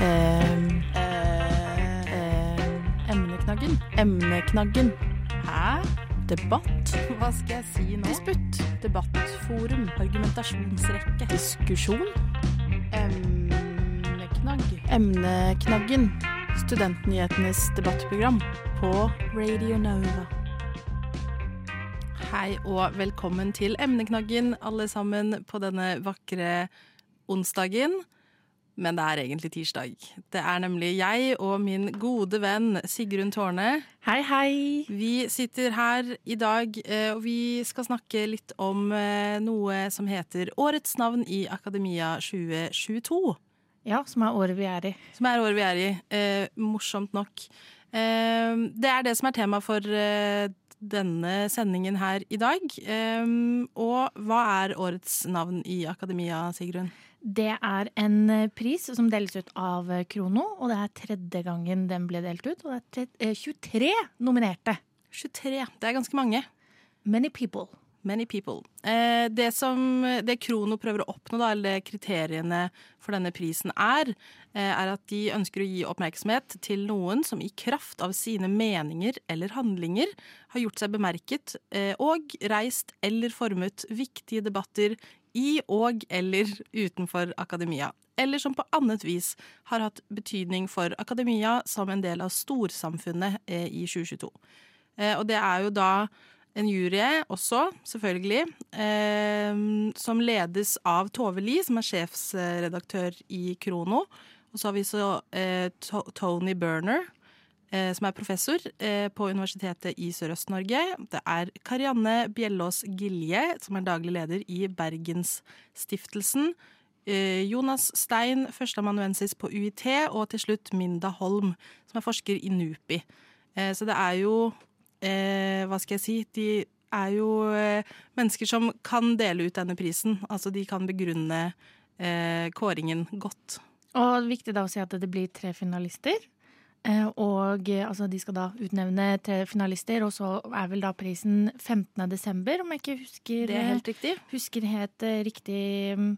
Ehm, Emneknaggen. Emneknaggen. Hæ? Debatt. Hva skal jeg si nå? Disputt. Debattforum. Argumentasjonsrekke. Diskusjon. Emneknagg. Emneknaggen. Studentnyhetenes debattprogram på Radio Nova. Hei og velkommen til Emneknaggen, alle sammen, på denne vakre onsdagen. Men det er egentlig tirsdag. Det er nemlig jeg og min gode venn Sigrun Tårne. Hei, hei. Vi sitter her i dag, eh, og vi skal snakke litt om eh, noe som heter Årets navn i Akademia 2022. Ja, som er året vi er i. Som er året vi er i. Eh, morsomt nok. Eh, det er det som er tema for eh, denne sendingen her i dag. Eh, og hva er årets navn i Akademia, Sigrun? Det er en eh, pris som deles ut av eh, Krono, og det er tredje gangen den ble delt ut. Og det er eh, 23 nominerte. 23. Det er ganske mange. Many people. Many people. Eh, det som det Krono prøver å oppnå, da, eller kriteriene for denne prisen er, eh, er at de ønsker å gi oppmerksomhet til noen som i kraft av sine meninger eller handlinger har gjort seg bemerket eh, og reist eller formet viktige debatter i og eller utenfor akademia. Eller som på annet vis har hatt betydning for akademia som en del av storsamfunnet eh, i 2022. Eh, og det er jo da en jury også, selvfølgelig, eh, som ledes av Tove Li, som er sjefsredaktør i Krono. Og så har vi så eh, To- Tony Berner, eh, som er professor eh, på Universitetet i Sørøst-Norge. Det er Karianne Bjellås Gilje, som er daglig leder i Bergensstiftelsen. Eh, Jonas Stein, førsteamanuensis på UiT, og til slutt Minda Holm, som er forsker i NUPI. Eh, så det er jo eh, Hva skal jeg si? De er jo eh, mennesker som kan dele ut denne prisen. Altså de kan begrunne eh, kåringen godt. Og viktig da å si at det blir tre finalister. Eh, Og eh, altså, de skal da utnevne tre finalister, og så er vel da prisen 15. desember, om jeg ikke husker, Det er helt riktig. husker helt riktig mm,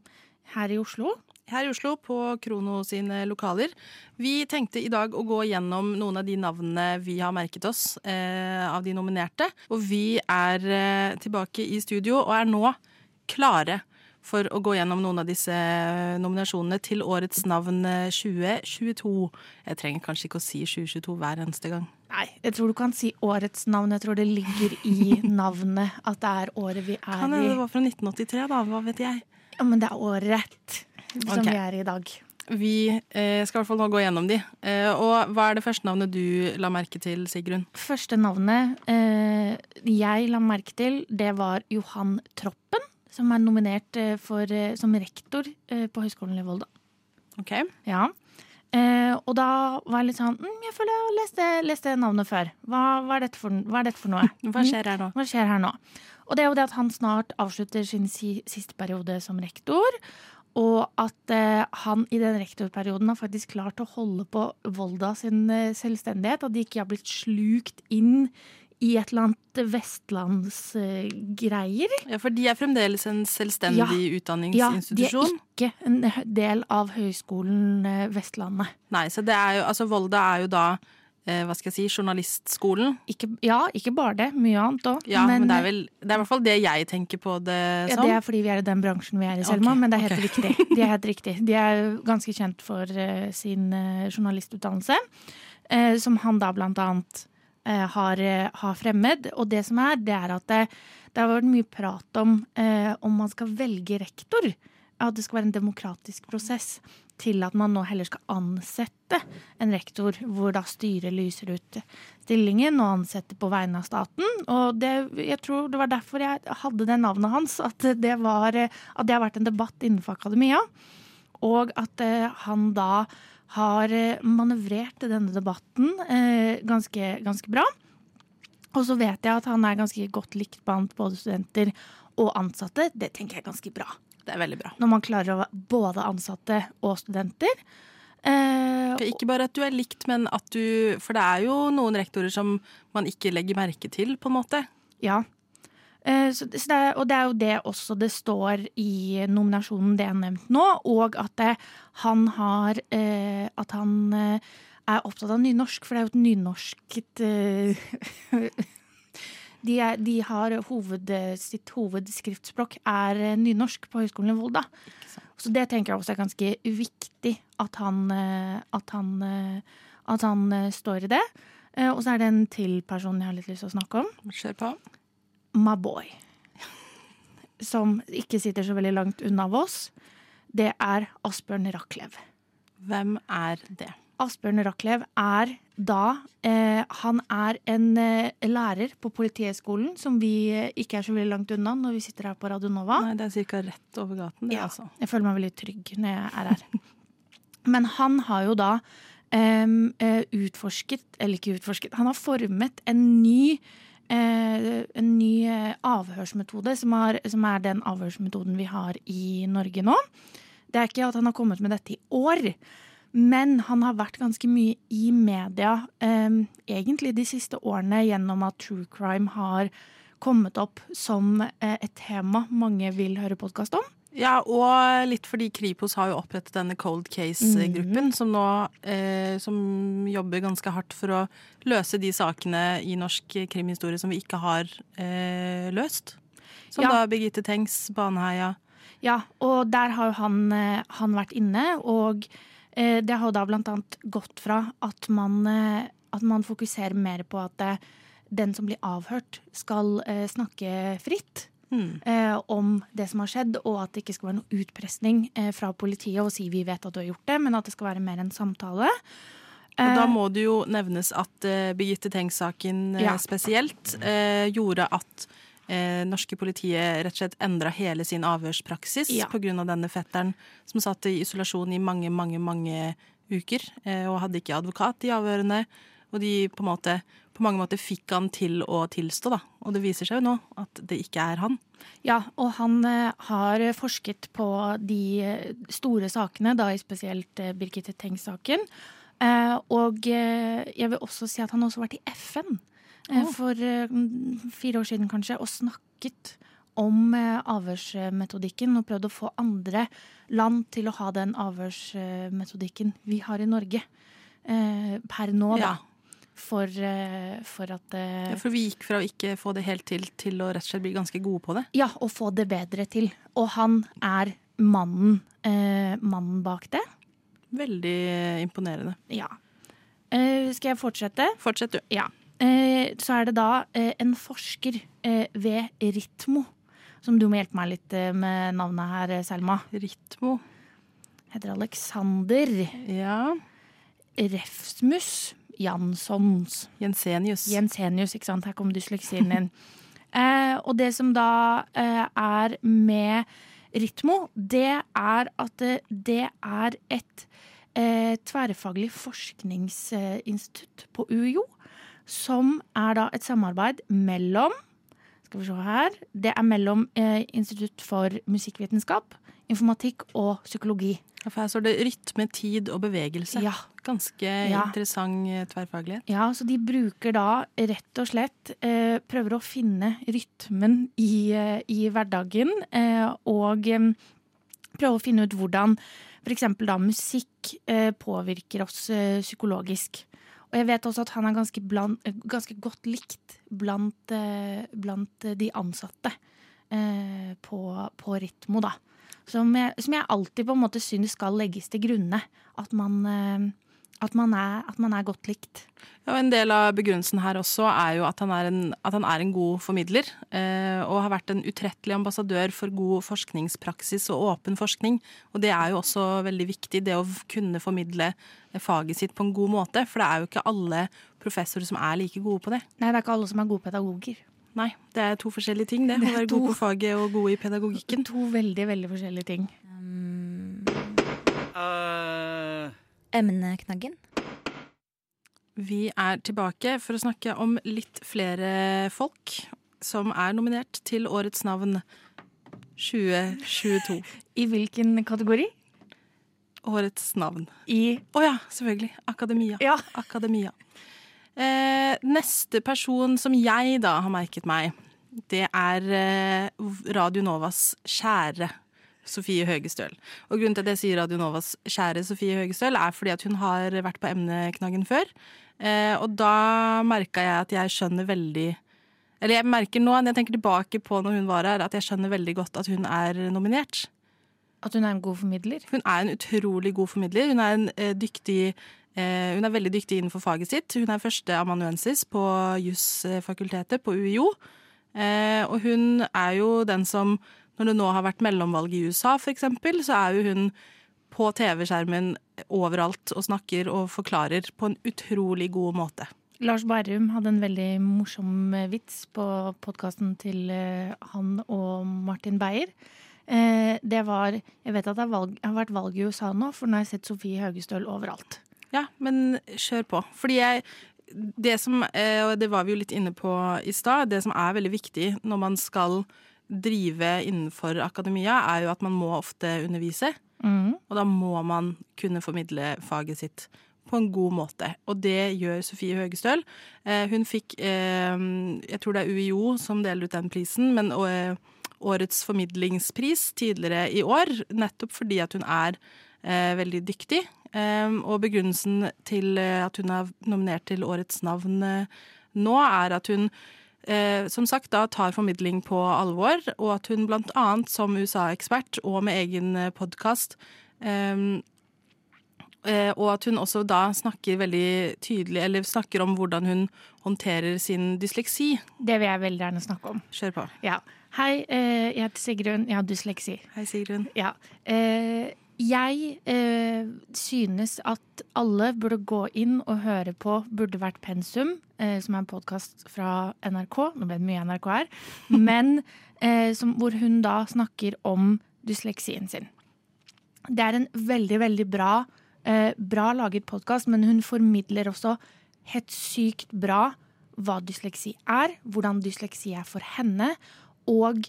her i Oslo. Her i Oslo, på Krono sine lokaler. Vi tenkte i dag å gå gjennom noen av de navnene vi har merket oss eh, av de nominerte. Og vi er eh, tilbake i studio og er nå klare for å gå gjennom noen av disse nominasjonene til årets navn eh, 2022. Jeg trenger kanskje ikke å si 2022 hver eneste gang. Nei, jeg tror du kan si årets navn. Jeg tror det ligger i navnet at det er året vi er i. Kan hende det var fra 1983, da. Hva vet jeg. Ja, men det er året som okay. vi er i dag. Vi eh, skal i hvert fall nå gå gjennom de. Eh, og hva er det første navnet du la merke til, Sigrun? Første navnet eh, jeg la merke til, det var Johan Troppen, som er nominert eh, for, eh, som rektor eh, på Høgskolen i Volda. Ok. Ja. Eh, og da var jeg litt sånn mm, Jeg føler jeg har lest det, lest det navnet før. Hva, hva, er for, hva er dette for noe? Hva skjer her nå? Hva skjer her nå? Og det er jo det at han snart avslutter sin si, siste periode som rektor. Og at eh, han i den rektorperioden har faktisk klart å holde på Volda sin eh, selvstendighet. At de ikke har blitt slukt inn i et eller annet vestlandsgreier. Ja, For de er fremdeles en selvstendig Ja. ja, de er ikke en del av Høgskolen eh, Vestlandet. Nei, så det er jo Altså, Volda er jo da eh, hva skal jeg si, journalistskolen. Ikke, ja, ikke bare det. Mye annet òg. Ja, men, det er vel Det er i hvert fall det jeg tenker på det som. Ja, det er fordi vi er i den bransjen vi er i, Selma, okay, men det er helt okay. riktig. De er helt riktig. De er ganske kjent for uh, sin uh, journalistutdannelse, uh, som han da blant annet eh, har, eh, har fremmed. Og det som er, det er at det, det har vært mye prat om eh, om man skal velge rektor. At det skal være en demokratisk prosess til at man nå heller skal ansette en rektor, hvor da styret lyser ut stillingen og ansetter på vegne av staten. Og det, jeg tror det var derfor jeg hadde det navnet hans, at det, var, at det har vært en debatt innenfor akademia. Og at eh, han da har eh, manøvrert denne debatten eh, ganske, ganske bra. Og så vet jeg at han er ganske godt likt blant både studenter og ansatte. Det tenker jeg er ganske bra. Det er veldig bra. Når man klarer å være både ansatte og studenter. Eh, Ikke bare at du er likt, men at du For det er jo noen rektorer som man ikke legger merke til, på en måte. Ja. Eh, så, så det, og det er jo det også det står i nominasjonen det er nevnt nå, og at det, han har eh, At han eh, er opptatt av nynorsk, for det er jo et nynorsket eh, de, er, de har hoved, Sitt hovedskriftspråk er eh, nynorsk på Høgskolen i Volda. Så det tenker jeg også er ganske viktig at han, eh, at han, eh, at han står i det. Og så er det en til person jeg har litt lyst til å snakke om. Kjør på. My boy. Som ikke sitter så veldig langt unna oss. Det er Asbjørn Rachlew. Hvem er det? Asbjørn Rachlew er da eh, Han er en eh, lærer på Politihøgskolen, som vi eh, ikke er så veldig langt unna når vi sitter her på Radio Nova. Nei, det er ca. rett over gaten, det, Ja. altså. Jeg føler meg veldig trygg når jeg er her. Men han har jo da eh, utforsket, eller ikke utforsket, han har formet en ny eh, en ny eh, avhørsmetode, som, har, som er den avhørsmetoden vi har i Norge nå. Det er ikke at han har kommet med dette i år, men han har vært ganske mye i media em, egentlig de siste årene gjennom at true crime har kommet opp som eh, et tema mange vil høre podkast om. Ja, og litt fordi Kripos har jo opprettet denne Cold Case-gruppen, mm. som nå eh, som jobber ganske hardt for å løse de sakene i norsk krimhistorie som vi ikke har eh, løst. Som Ja. da Birgitte Tengs, Baneheia. Ja, og der har jo han, eh, han vært inne, og eh, det har da annet gått fra at man, eh, at man fokuserer mer på at eh, den som blir avhørt, skal eh, snakke fritt. Mm. eh, om det som har skjedd, og at det ikke skal være noe utpressing eh, fra politiet og si vi vet at du har gjort det, men at det skal være mer en samtale. Og da Eh, må det jo nevnes at eh, Birgitte Tengs-saken eh, Ja. spesielt eh, gjorde at eh, norske politiet rett og slett endra hele sin avhørspraksis Ja. på grunn av denne fetteren som satt i isolasjon i mange, mange, mange uker eh, og hadde ikke advokat i avhørene. Og de på, måte, på mange måter fikk han til å tilstå, da. Og det viser seg jo nå at det ikke er han. Ja, og han eh, har forsket på de eh, store sakene, da i spesielt eh, Birgitte Tengs-saken. Og jeg vil også si at han har vært i FN. For eh, fire år siden kanskje, og snakket om eh, avhørsmetodikken og prøvd å få andre land til å ha den avhørsmetodikken vi har i Norge eh, per nå, da. Ja. For, eh, for at eh, Ja, for vi gikk fra å ikke få det helt til, til å rett og slett bli ganske gode på det. Ja, og få det bedre til. Og han er mannen, eh, mannen bak det. Veldig eh, imponerende. Ja. Eh, skal jeg fortsette? Fortsett, du. Ja. Eh, så er det da eh, en forsker eh, ved Ritmo, som du må hjelpe meg litt med navnet her, Selma. Ritmo. Heter Alexander Ja. Refsmus Janssons. Jensenius. Jensenius, ikke sant? Her kom dysleksien din. eh, og det som da eh, er med Ritmo, det er at det, det er et eh, tverrfaglig forskningsinstitutt på UiO, som er da et samarbeid mellom skal vi se her, Det er mellom eh, Institutt for musikkvitenskap, informatikk og psykologi. Ja, For her står det rytme, tid og bevegelse. Ja, Ganske Ja. interessant eh, tverrfaglighet. Ja, så de bruker da rett og slett eh, Prøver å finne rytmen i, eh, i hverdagen. Eh, og eh, prøve å finne ut hvordan f.eks. da musikk eh, påvirker oss psykologisk. Og jeg vet også at han er ganske, blant, eh, ganske godt likt blant, eh, blant de ansatte eh, på, på Ritmo, da. Som jeg, som jeg alltid på en måte syns skal legges til grunne. At man, eh, at man, er, at man er godt likt. Ja, En del av begrunnelsen her også er jo at han er en, at han er en god formidler. Eh, og har vært en utrettelig ambassadør for god forskningspraksis og åpen forskning. Og det er jo også veldig viktig, det å kunne formidle faget sitt på en god måte. For det er jo ikke alle professorer som er like gode på det. Nei, det er ikke alle som er gode pedagoger. Nei, det er to forskjellige ting, det. Det er være to. god på faget og god i pedagogikken. To veldig, veldig forskjellige ting. Emneknaggen. Vi er tilbake for å snakke om litt flere folk som er nominert til Årets navn 2022. I hvilken kategori? Årets navn. I Å ja, selvfølgelig. Akademia. Ja. Akademia. Eh, neste person som jeg da har merket meg, det er eh, Radio Novas kjære Sofie Høgestøl. Og grunnen til at jeg sier Radio Novas kjære Sofie Høgestøl, er fordi at hun har vært på emneknaggen før. Eh, og da merka jeg at jeg skjønner veldig Eller jeg merker nå, når jeg tenker tilbake på når hun var her, at jeg skjønner veldig godt at hun er nominert. At hun er en god formidler? Hun er en utrolig god formidler. Hun er, en, eh, dyktig, eh, hun er veldig dyktig innenfor faget sitt. Hun er første amanuensis på jusfakultetet på UiO. Eh, og hun er jo den som, når det nå har vært mellomvalg i USA eksempel, så er jo hun på TV-skjermen overalt og snakker og forklarer på en utrolig god måte. Lars Berrum hadde en veldig morsom eh, vits på podkasten til eh, han og Martin Beyer. Eh, det var Jeg vet at det valg, har vært valg i USA nå, for nå har jeg sett Sofie Haugestøl overalt. Ja, men kjør på. Fordi jeg Det som, og det var vi jo litt inne på i stad, det som er veldig viktig når man skal drive innenfor akademia, er jo at man må ofte undervise. Mm. Og da må man kunne formidle faget sitt på en god måte. Og det gjør Sofie Høgestøl. Eh, hun fikk eh, Jeg tror det er UiO som deler ut den prisen, men eh, årets formidlingspris tidligere i år, nettopp fordi at hun er eh, veldig dyktig. Eh, og begrunnelsen til eh, at hun er nominert til årets navn nå, er at hun som sagt da tar formidling på alvor, og at hun annet som USA-ekspert og med egen podkast Eh, og at hun også da snakker veldig tydelig, eller snakker om hvordan hun håndterer sin dysleksi. Det vil jeg veldig gjerne snakke om. Kjør på. Ja. Hei, eh, jeg heter Sigrun. Jeg har dysleksi. Hei, Sigrun. Ja. Eh, jeg synes at alle burde gå inn og høre på Burde vært pensum, som er en podkast fra NRK. Nå ble det mye NRK her. Men som, hvor hun da snakker om dysleksien sin. Det er en veldig, veldig bra eh, bra laget podkast, men hun formidler også helt sykt bra hva dysleksi er, hvordan dysleksi er for henne. Og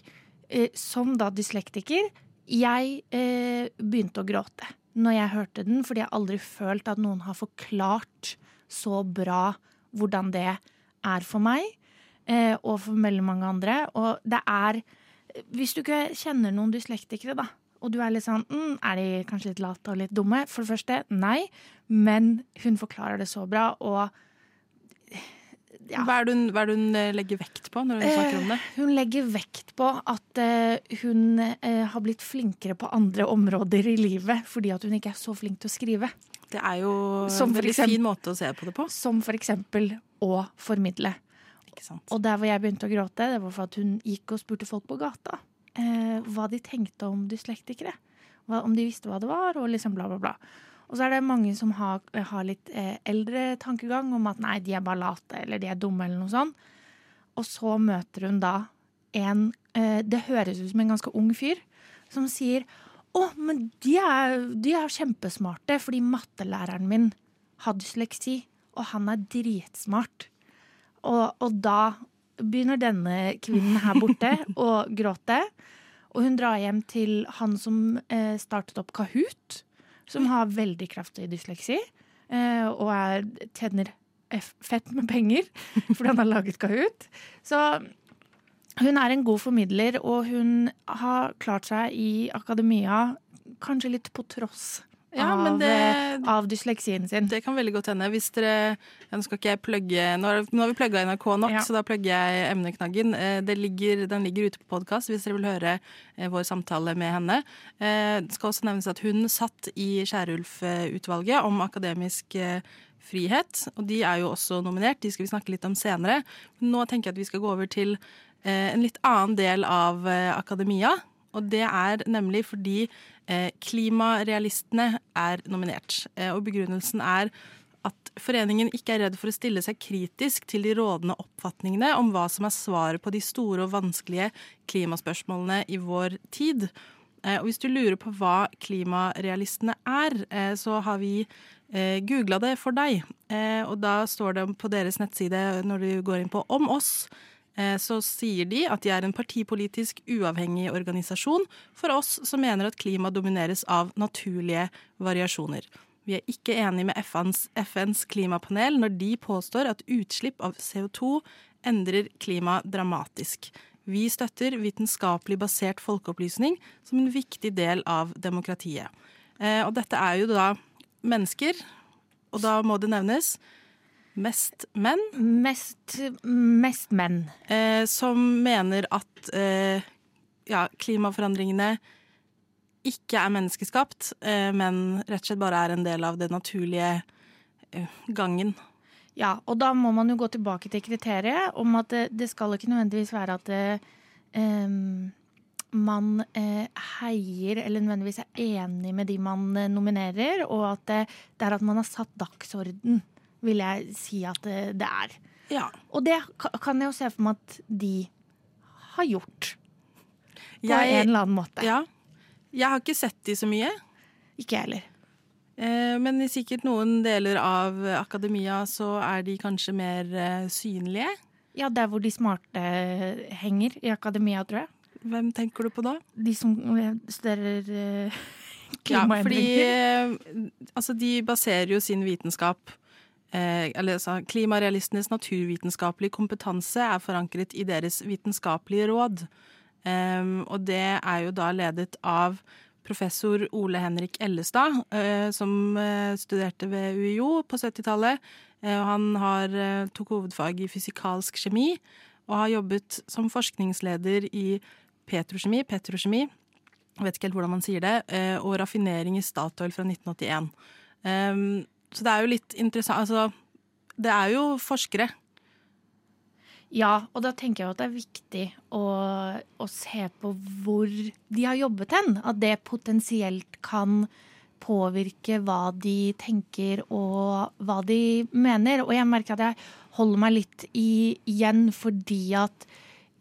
eh, som da dyslektiker, jeg eh, begynte å gråte når jeg hørte den, fordi jeg aldri følt at noen har forklart så bra hvordan det er for meg, eh, og for veldig mange andre. Og det er Hvis du ikke kjenner noen dyslektikere, da, og du er litt sånn mm, Er de kanskje litt late og litt dumme? For det første, nei. Men hun forklarer det så bra, og ja. Hva er hun, hva er det hun eh, legger vekt på når hun snakker om det? Eh, hun legger vekt på at eh, hun har blitt flinkere på andre områder i livet fordi at hun ikke er så flink til å skrive. Det er jo en veldig eksempel, fin måte å se på det på. Som for eksempel å formidle. Og der hvor jeg begynte å gråte, det var for at hun gikk og spurte folk på gata eh, hva de tenkte om dyslektikere. Hva, om de visste hva det var, og liksom bla, bla, bla. Og så er det mange som har, har litt eh, eldre tankegang om at nei, de er bare late, eller de er dumme, eller noe sånt. Og så møter hun da en eh, Det høres ut som en ganske ung fyr som sier å, men de er, de er kjempesmarte, fordi mattelæreren min har dysleksi, og han er dritsmart. Og, og da begynner denne kvinnen her borte å gråte. Og hun drar hjem til han som eh, startet opp Kahoot, som har veldig kraftig dysleksi. Eh, og er, tjener fett med penger fordi han har laget Kahoot. Så hun er en god formidler, og hun har klart seg i akademia kanskje litt på tross ja, av, det, eh, av, dysleksien sin. Det kan veldig godt hende. Hvis dere, Nå skal ikke jeg plugge Nå nå har vi plugga NRK nok, ja. så da plugger jeg emneknaggen. Eh, ligger, den ligger ute på podkast hvis dere vil høre eh, vår samtale med henne. Det skal også nevnes at hun satt i Skjærulf-utvalget om akademisk frihet. Og de er jo også nominert, de skal vi snakke litt om senere. Nå tenker jeg at vi skal gå over til en litt annen del av akademia. Og det er nemlig fordi eh, Klimarealistene er nominert. Eh, og begrunnelsen er at foreningen ikke er redd for å stille seg kritisk til de rådende oppfatningene om hva som er svaret på de store og vanskelige klimaspørsmålene i vår tid. Eh, og hvis du lurer på hva klimarealistene er, så har vi googla det for deg. Og da står det på deres nettside når du går inn på Om oss så sier de at de er en partipolitisk uavhengig organisasjon for oss som mener at klima domineres av naturlige variasjoner. Vi er ikke enig med FNs, FNs klimapanel når de påstår at utslipp av CO2 endrer klima dramatisk. Vi støtter vitenskapelig basert folkeopplysning som en viktig del av demokratiet. Eh, og dette er jo da mennesker, og da må det nevnes mest menn, Mest, mest menn. eh, som mener at eh, ja, klimaforandringene ikke er menneskeskapt, eh, men rett og slett bare er en del av det naturlige eh, gangen. Ja, og da må man jo gå tilbake til kriteriet om at det, det skal ikke nødvendigvis være at em, man eh, heier eller nødvendigvis er enig med de man eh, nominerer, og at det, det er at man har satt dagsorden, vil jeg si at det, det er. Ja. Og det kan jeg jo se for meg at de har gjort. På Jeg- en eller annen måte. ja. Jeg har ikke sett de så mye. Ikke jeg heller. Eh, Men i sikkert noen deler av akademia så er de kanskje mer eh, synlige. Ja, der hvor de smarte henger i akademia, tror jeg. Hvem tenker du på da? De som eh, studerer eh, Ja, fordi eh, altså, de baserer jo sin vitenskap eh, Eller altså, klimarealistenes naturvitenskapelige kompetanse er forankret i deres vitenskapelige råd. Em, og det er jo da ledet av professor Ole Henrik Ellestad, eh, som eh, studerte ved UiO på 70-tallet. Eh, han har, eh, tok hovedfag i fysikalsk kjemi, og har jobbet som forskningsleder i petrokjemi, petrokjemi, jeg vet ikke helt hvordan man sier det, eh, og raffinering i Statoil fra 1981. Em, så det er jo litt interessant Altså, det er jo forskere. Ja, og da tenker jeg at det er viktig å, å se på hvor de har jobbet hen. At det potensielt kan påvirke hva de tenker og hva de mener. Og jeg merker at jeg holder meg litt igjen fordi at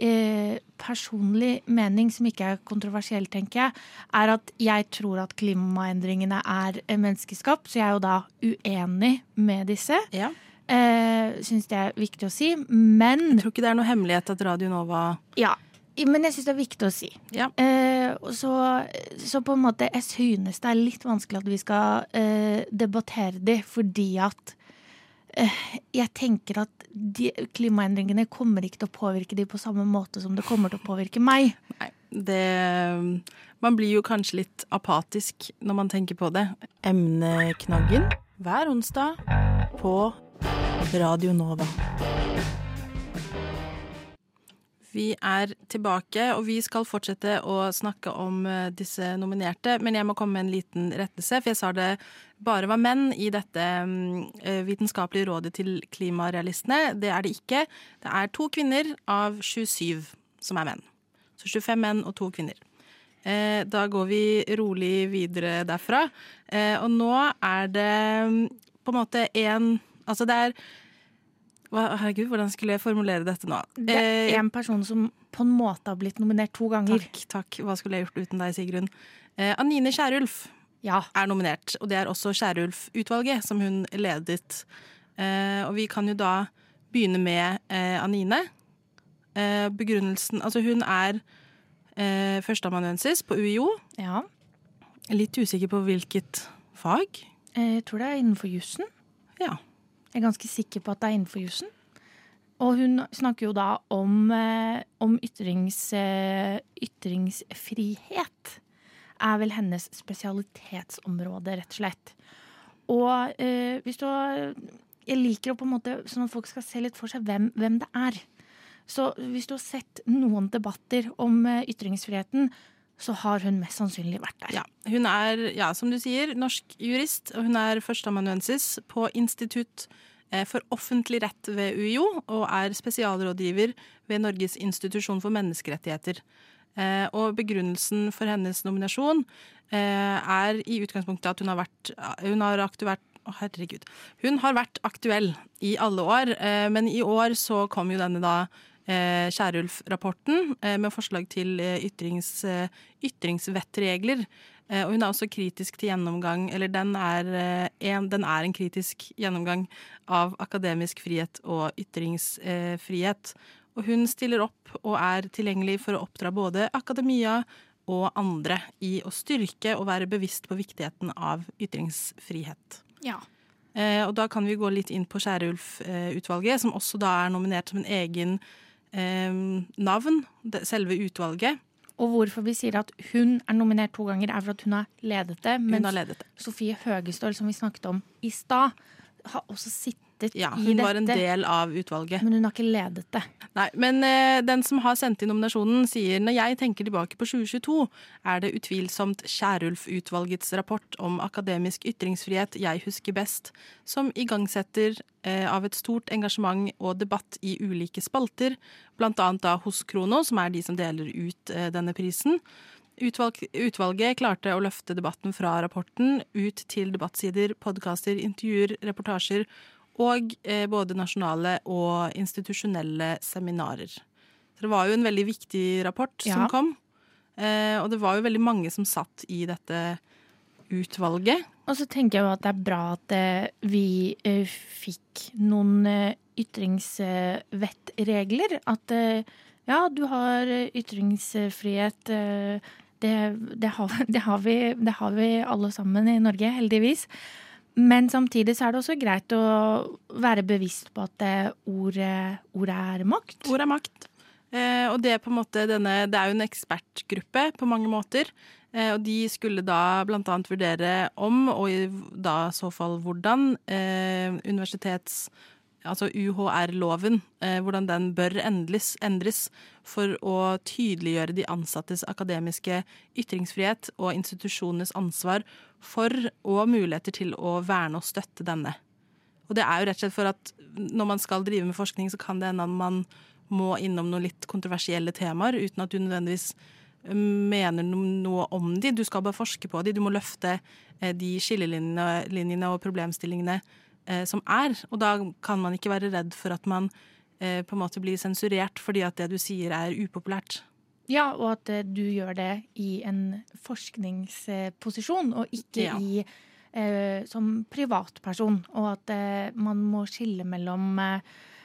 eh, personlig mening, som ikke er kontroversiell, tenker jeg, er at jeg tror at klimaendringene er eh, menneskeskapt. Så jeg er jo da uenig med disse. Ja. Eh, Syns det er viktig å si. Men Jeg tror ikke det er noe hemmelighet at Radio Nova ja, men jeg syns det er viktig å si. Ja. Eh, så, så på en måte Jeg synes det er litt vanskelig at vi skal eh, debattere de, fordi at jeg tenker at de, klimaendringene kommer ikke til å påvirke de på samme måte som det kommer til å påvirke meg. Nei, det Man blir jo kanskje litt apatisk når man tenker på det. Emneknaggen hver onsdag på Radio Nova. Vi er tilbake, og vi skal fortsette å snakke om eh, disse nominerte. Men jeg må komme med en liten rettelse, for jeg sa det bare var menn i dette mm, eh, vitenskapelige rådet til klimarealistene. Det er det ikke. Det er to kvinner av 27 som er menn. Så 25 menn og to kvinner. Eh, da går vi rolig videre derfra. Og nå er det mm, på en måte en Altså det er Herregud, hvordan skulle jeg formulere dette nå? Det er Eh, en person som på en måte har blitt nominert to ganger. Takk, takk. Hva skulle jeg gjort uten deg, Sigrun? Eh, Anine Kierulf Ja. er nominert, og det er også Kierulf-utvalget som hun ledet. Eh, og vi kan jo da begynne med eh, Anine. Eh, begrunnelsen Altså, hun er eh, førsteamanuensis på UiO. ja. Litt usikker på hvilket fag. Eh, Jeg tror det er innenfor jussen. Ja. Jeg er ganske sikker på at det er innenfor jussen. Og hun snakker jo da om, eh, om ytrings, eh, ytringsfrihet. Er vel hennes spesialitetsområde, rett og slett. Og eh, hvis du Jeg liker å på en måte sånn at folk skal se litt for seg hvem, hvem det er. Så hvis du har sett noen debatter om eh, ytringsfriheten, så har hun mest sannsynlig vært der. Ja, hun er, ja, som du sier, norsk jurist, og hun er førsteamanuensis på Institutt eh, for offentlig rett ved UiO, og er spesialrådgiver ved Norges institusjon for menneskerettigheter. Eh, Og begrunnelsen for hennes nominasjon eh, er i utgangspunktet at hun har vært, hun har aktuert, å, herregud. Hun har vært aktuell i alle år, men i år så kom jo denne da Kierulf-rapporten eh, med forslag til eh, ytrings, eh, ytringsvettregler. Eh, og hun er også kritisk til gjennomgang, eller den er, eh, en, den er en kritisk gjennomgang av akademisk frihet og ytringsfrihet. Og hun stiller opp og er tilgjengelig for å oppdra både akademia og andre i å styrke og være bevisst på viktigheten av ytringsfrihet. Ja. Eh, og da kan vi gå litt inn på Skjærulf-utvalget, som også da er nominert som en egen eh, navn, det, selve utvalget. Og hvorfor vi sier at hun er nominert to ganger, er for at hun har ledet det. Det. Sofie Høgestøl, som vi snakket om i stad, har også sittet Ja, i hun var en del av utvalget. Men hun har ikke ledet det. Nei, men eh, den som har sendt inn nominasjonen, sier når jeg tenker tilbake på 2022, er det utvilsomt Kierulf-utvalgets rapport om akademisk ytringsfrihet jeg husker best, som igangsetter eh, av et stort engasjement og debatt i ulike spalter, annet da hos Krono, som er de som deler ut eh, denne prisen. Utvalg, utvalget klarte å løfte debatten fra rapporten ut til debattsider, podkaster, intervjuer, reportasjer og eh, både nasjonale og institusjonelle seminarer. Så det var jo en veldig viktig rapport Ja. som kom. Eh, og det var jo veldig mange som satt i dette utvalget. Og så tenker jeg jo at det er bra at eh, vi fikk noen ytringsvettregler. At ja, du har ytringsfrihet. det, det, har, det, har vi, det har vi alle sammen i Norge, heldigvis. Men samtidig så er det også greit å være bevisst på at ordet, ordet er makt. Ord er makt. Eh, og det er på en måte denne Det er jo en ekspertgruppe på mange måter. Eh, og de skulle da annet vurdere om, og i da så fall hvordan, eh, universitets... Altså UHR-loven, eh, hvordan den bør endres, endres for å tydeliggjøre de ansattes akademiske ytringsfrihet og institusjonenes ansvar for og muligheter til å verne og støtte denne. Og det er jo rett og slett for at når man skal drive med forskning, så kan det hende man må innom noen litt kontroversielle temaer uten at du nødvendigvis eh, mener noe om de. Du skal bare forske på de. Du må løfte eh, de skillelinjene og problemstillingene eh, som er. Og da kan man ikke være redd for at man eh, på en måte blir sensurert fordi at det du sier er upopulært. Ja, og at eh, du gjør det i en forskningsposisjon, og ikke Ja. i eh, som privatperson. Og at eh, man må skille mellom, eh,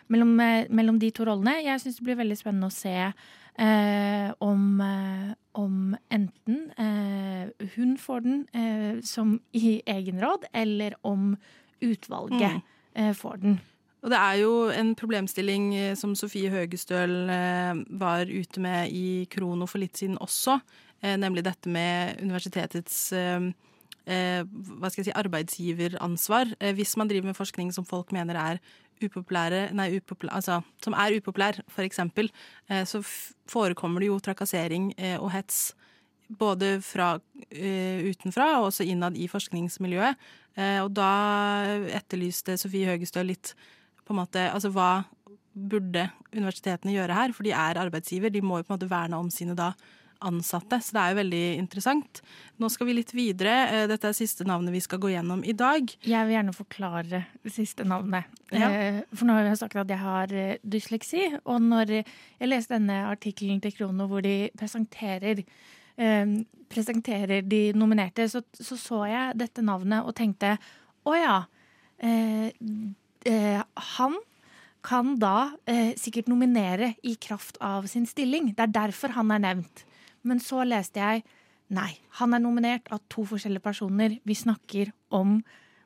mellom, mellom de to rollene. Jeg syns det blir veldig spennende å se eh, om, eh, om enten eh, hun får den eh, som i egen råd, eller om utvalget Mm. eh, får den. Og det er jo en problemstilling eh, som Sofie Høgestøl eh, var ute med i Krono for litt siden også, nemlig dette med universitetets hva skal jeg si, arbeidsgiveransvar. Hvis man driver med forskning som folk mener er upopulære, nei, upopulær, altså, som er upopulær, eh, så forekommer det jo trakassering og hets både fra eh, utenfra og også innad i forskningsmiljøet. Eh, og da etterlyste Sofie Høgestø litt på en måte, altså hva burde universitetene gjøre her? For de er arbeidsgiver, de må jo på en måte verne om sine da ansatte. Så det er jo veldig interessant. Nå skal vi litt videre. Eh, Dette er siste navnet vi skal gå gjennom i dag. Jeg vil gjerne forklare det siste navnet. Ja. For nå har jeg sagt at jeg har dysleksi, og når jeg leste denne artikkelen til Krono hvor de presenterer eh, presenterer de nominerte, så, så så jeg dette navnet og tenkte å ja, eh, eh, han kan da eh, sikkert nominere i kraft av sin stilling. Det er derfor han er nevnt. Men så leste jeg nei, han er nominert av to forskjellige personer. Vi snakker om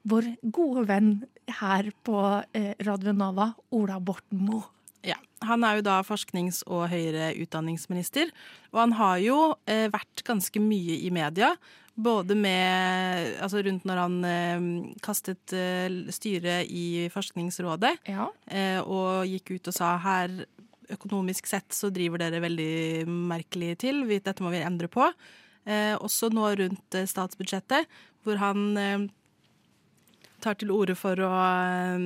vår gode venn her på eh, Radio Nova, Ola Borten Moe. Ja, Han er jo da forsknings- og høyere utdanningsminister, og han har jo eh, vært ganske mye i media. Både med Altså rundt når han eh, kastet eh, styret i Forskningsrådet, Ja. eh, og gikk ut og sa her økonomisk sett så driver dere veldig merkelig til, dette må vi endre på. Eh, også nå rundt eh, statsbudsjettet, hvor han tar til orde for å eh,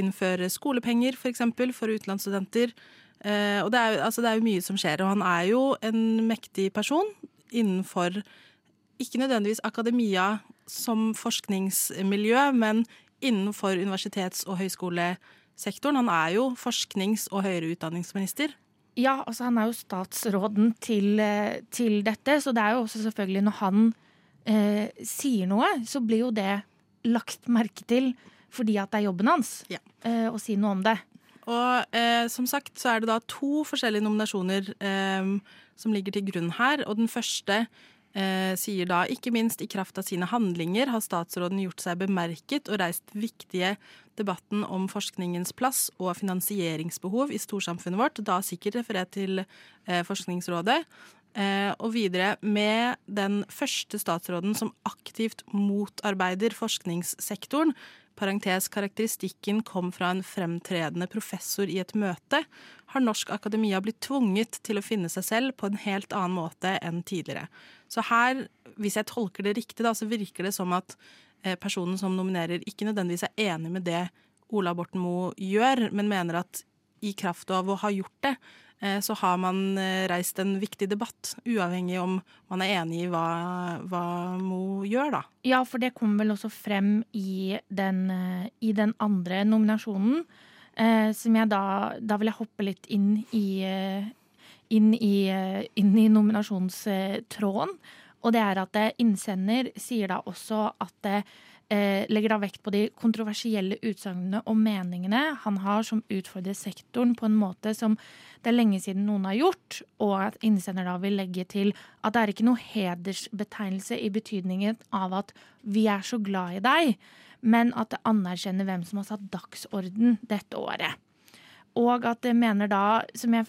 innføre skolepenger, f.eks., for, eksempel, for utenlandsstudenter. Eh, og det er, altså, det er jo mye som skjer, og han er jo en mektig person innenfor ikke nødvendigvis akademia som forskningsmiljø, men innenfor universitets- og høyskolesektoren. Han er jo forsknings- og høyere utdanningsminister. Ja, altså han er jo statsråden til, eh, til dette, så det er jo også selvfølgelig når han eh, sier noe, så blir jo det lagt merke til fordi at det er jobben hans Ja. eh, å si noe om det. Og eh, som sagt så er det da to forskjellige nominasjoner eh, som ligger til grunn her. Og den første eh, sier da ikke minst i kraft av sine handlinger har statsråden gjort seg bemerket og reist viktige debatten om forskningens plass og finansieringsbehov i storsamfunnet vårt, da sikkert referert til eh, Forskningsrådet. Eh, og videre med den første statsråden som aktivt motarbeider forskningssektoren. Parentes karakteristikken kom fra en fremtredende professor i et møte. Har Norsk Akademia blitt tvunget til å finne seg selv på en helt annen måte enn tidligere. Så her, hvis jeg tolker det riktig, da, så virker det som at eh, personen som nominerer, ikke nødvendigvis er enig med det Ola Borten Moe gjør, men mener at i kraft av å ha gjort det, så har man eh, reist en viktig debatt, uavhengig om man er enig i hva, hva Mo gjør, da. Ja, for det kom vel også frem i den, eh, i den andre nominasjonen. Eh, som jeg da Da vil jeg hoppe litt inn i, inn i, inn i nominasjonstråden. Og det er at innsender sier da også at det eh, legger da vekt på de kontroversielle utsagnene og meningene han har som utfordrer sektoren på en måte som det er lenge siden noen har gjort, og at innsender da vil legge til at det er ikke noe hedersbetegnelse i betydningen av at vi er så glad i deg, men at det anerkjenner hvem som har satt dagsorden dette året. Og at det mener da, som jeg,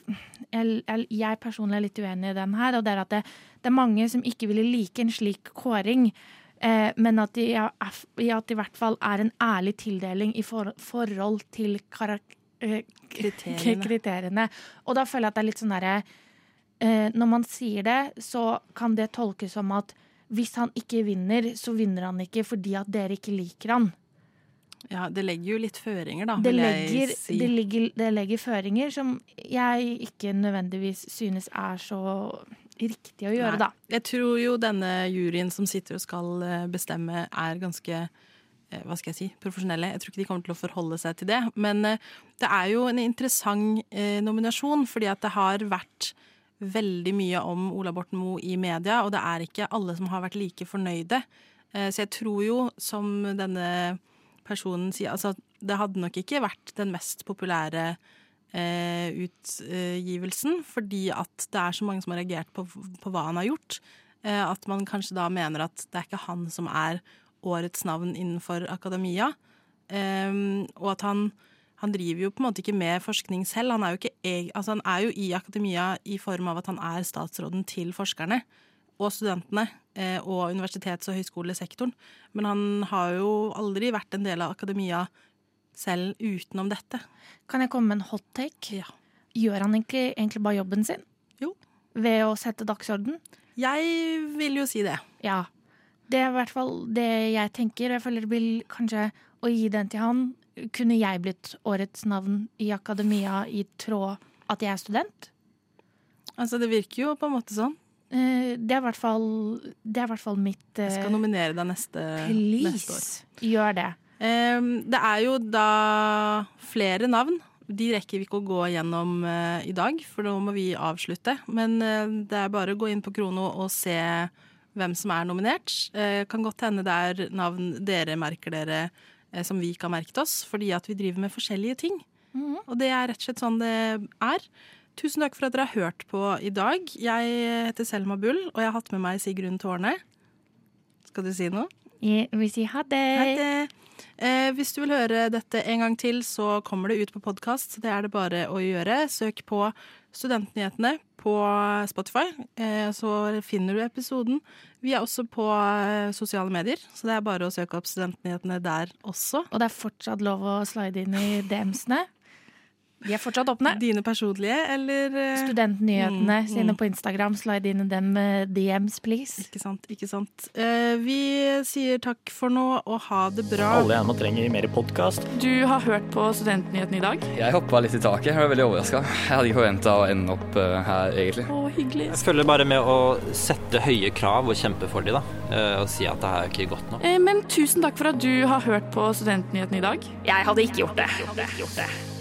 jeg, jeg personlig er litt uenig i den her, og det er at det, det er mange som ikke ville like en slik kåring. Eh, men at det i hvert fall er en ærlig tildeling i for, forhold til Eh, kriteriene. kriteriene. Og da føler jeg at det er litt sånn derre eh, Når man sier det, så kan det tolkes som at hvis han ikke vinner, så vinner han ikke fordi at dere ikke liker han. Ja, det legger jo litt føringer, da, det vil legger, jeg si. Det legger, det legger, føringer som jeg ikke nødvendigvis synes er så riktig å gjøre, Nei. da. Jeg tror jo denne juryen som sitter og skal eh, bestemme, er ganske Eh, hva skal jeg si, profesjonelle. Jeg tror ikke de kommer til å forholde seg til det. Men eh, det er jo en interessant nominasjon, fordi at det har vært veldig mye om Ola Borten Moe i media, og det er ikke alle som har vært like fornøyde. Så jeg tror jo, som denne personen sier, altså det hadde nok ikke vært den mest populære utgivelsen, fordi at det er så mange som har reagert på, på hva han har gjort. At man kanskje da mener at det er ikke han som er årets navn innenfor akademia. eh, og at han, han driver jo på en måte ikke med forskning selv. Han er, jo ikke, altså han er jo i akademia i form av at han er statsråden til forskerne og studentene eh, og universitets- og høyskolesektoren. Men han har jo aldri vært en del av akademia selv utenom dette. Kan jeg komme med en hot take? Ja. Gjør han egentlig, egentlig bare jobben sin? Jo. Ved å sette dagsorden? Jeg vil jo si det. Ja. Det er i hvert fall det jeg tenker. Jeg føler det blir kanskje å gi den til han. Kunne jeg blitt årets navn i akademia i tråd at jeg er student? Altså, det virker jo på en måte sånn. Eh, det er i hvert fall, det er hvert fall mitt Jeg skal eh, nominere deg neste, neste år. Gjør det. Um, det er jo da flere navn. De rekker vi ikke å gå gjennom uh, i dag, for nå må vi avslutte. Men det er bare å gå inn på Krono og se hvem som er nominert. Kan godt hende det er navn dere merker dere som vi ikke har merket oss, fordi at vi driver med forskjellige ting. Mm. Og det er rett og slett sånn det er. Tusen takk for at dere har hørt på i dag. Jeg heter Selma Bull, og jeg har hatt med meg Sigrun Tårne. Skal du si noe? Jeg vil si ha det. Ha det. Eh, hvis du vil høre dette en gang til, så kommer det ut på podkast. Det er det bare å gjøre. Søk på Studentnyhetene på Spotify, eh, så finner du episoden. Vi er også på eh, sosiale medier, så det er bare å søke opp Studentnyhetene der også. Og det er fortsatt lov å slide inn i DMs-ene? De er fortsatt åpne. Dine personlige, eller uh, Studentnyhetene mm, sine mm. på Instagram. Slide inn i dem uh, DMs, please. Ikke sant. ikke sant. Uh, vi sier takk for nå, og ha det bra. Alle jeg nå trenger mer podkast. Du har hørt på Studentnyhetene i dag? Jeg hoppa litt i taket. Jeg var veldig overraska. Jeg hadde ikke forventa å ende opp her, egentlig. Å, hyggelig. Jeg følger bare med å sette høye krav og kjempe for dem, da. Og si at det her er ikke godt nok. men tusen takk for at du har hørt på Studentnyhetene i dag. Jeg hadde ikke gjort det. Jeg Gjort det. Gjort det.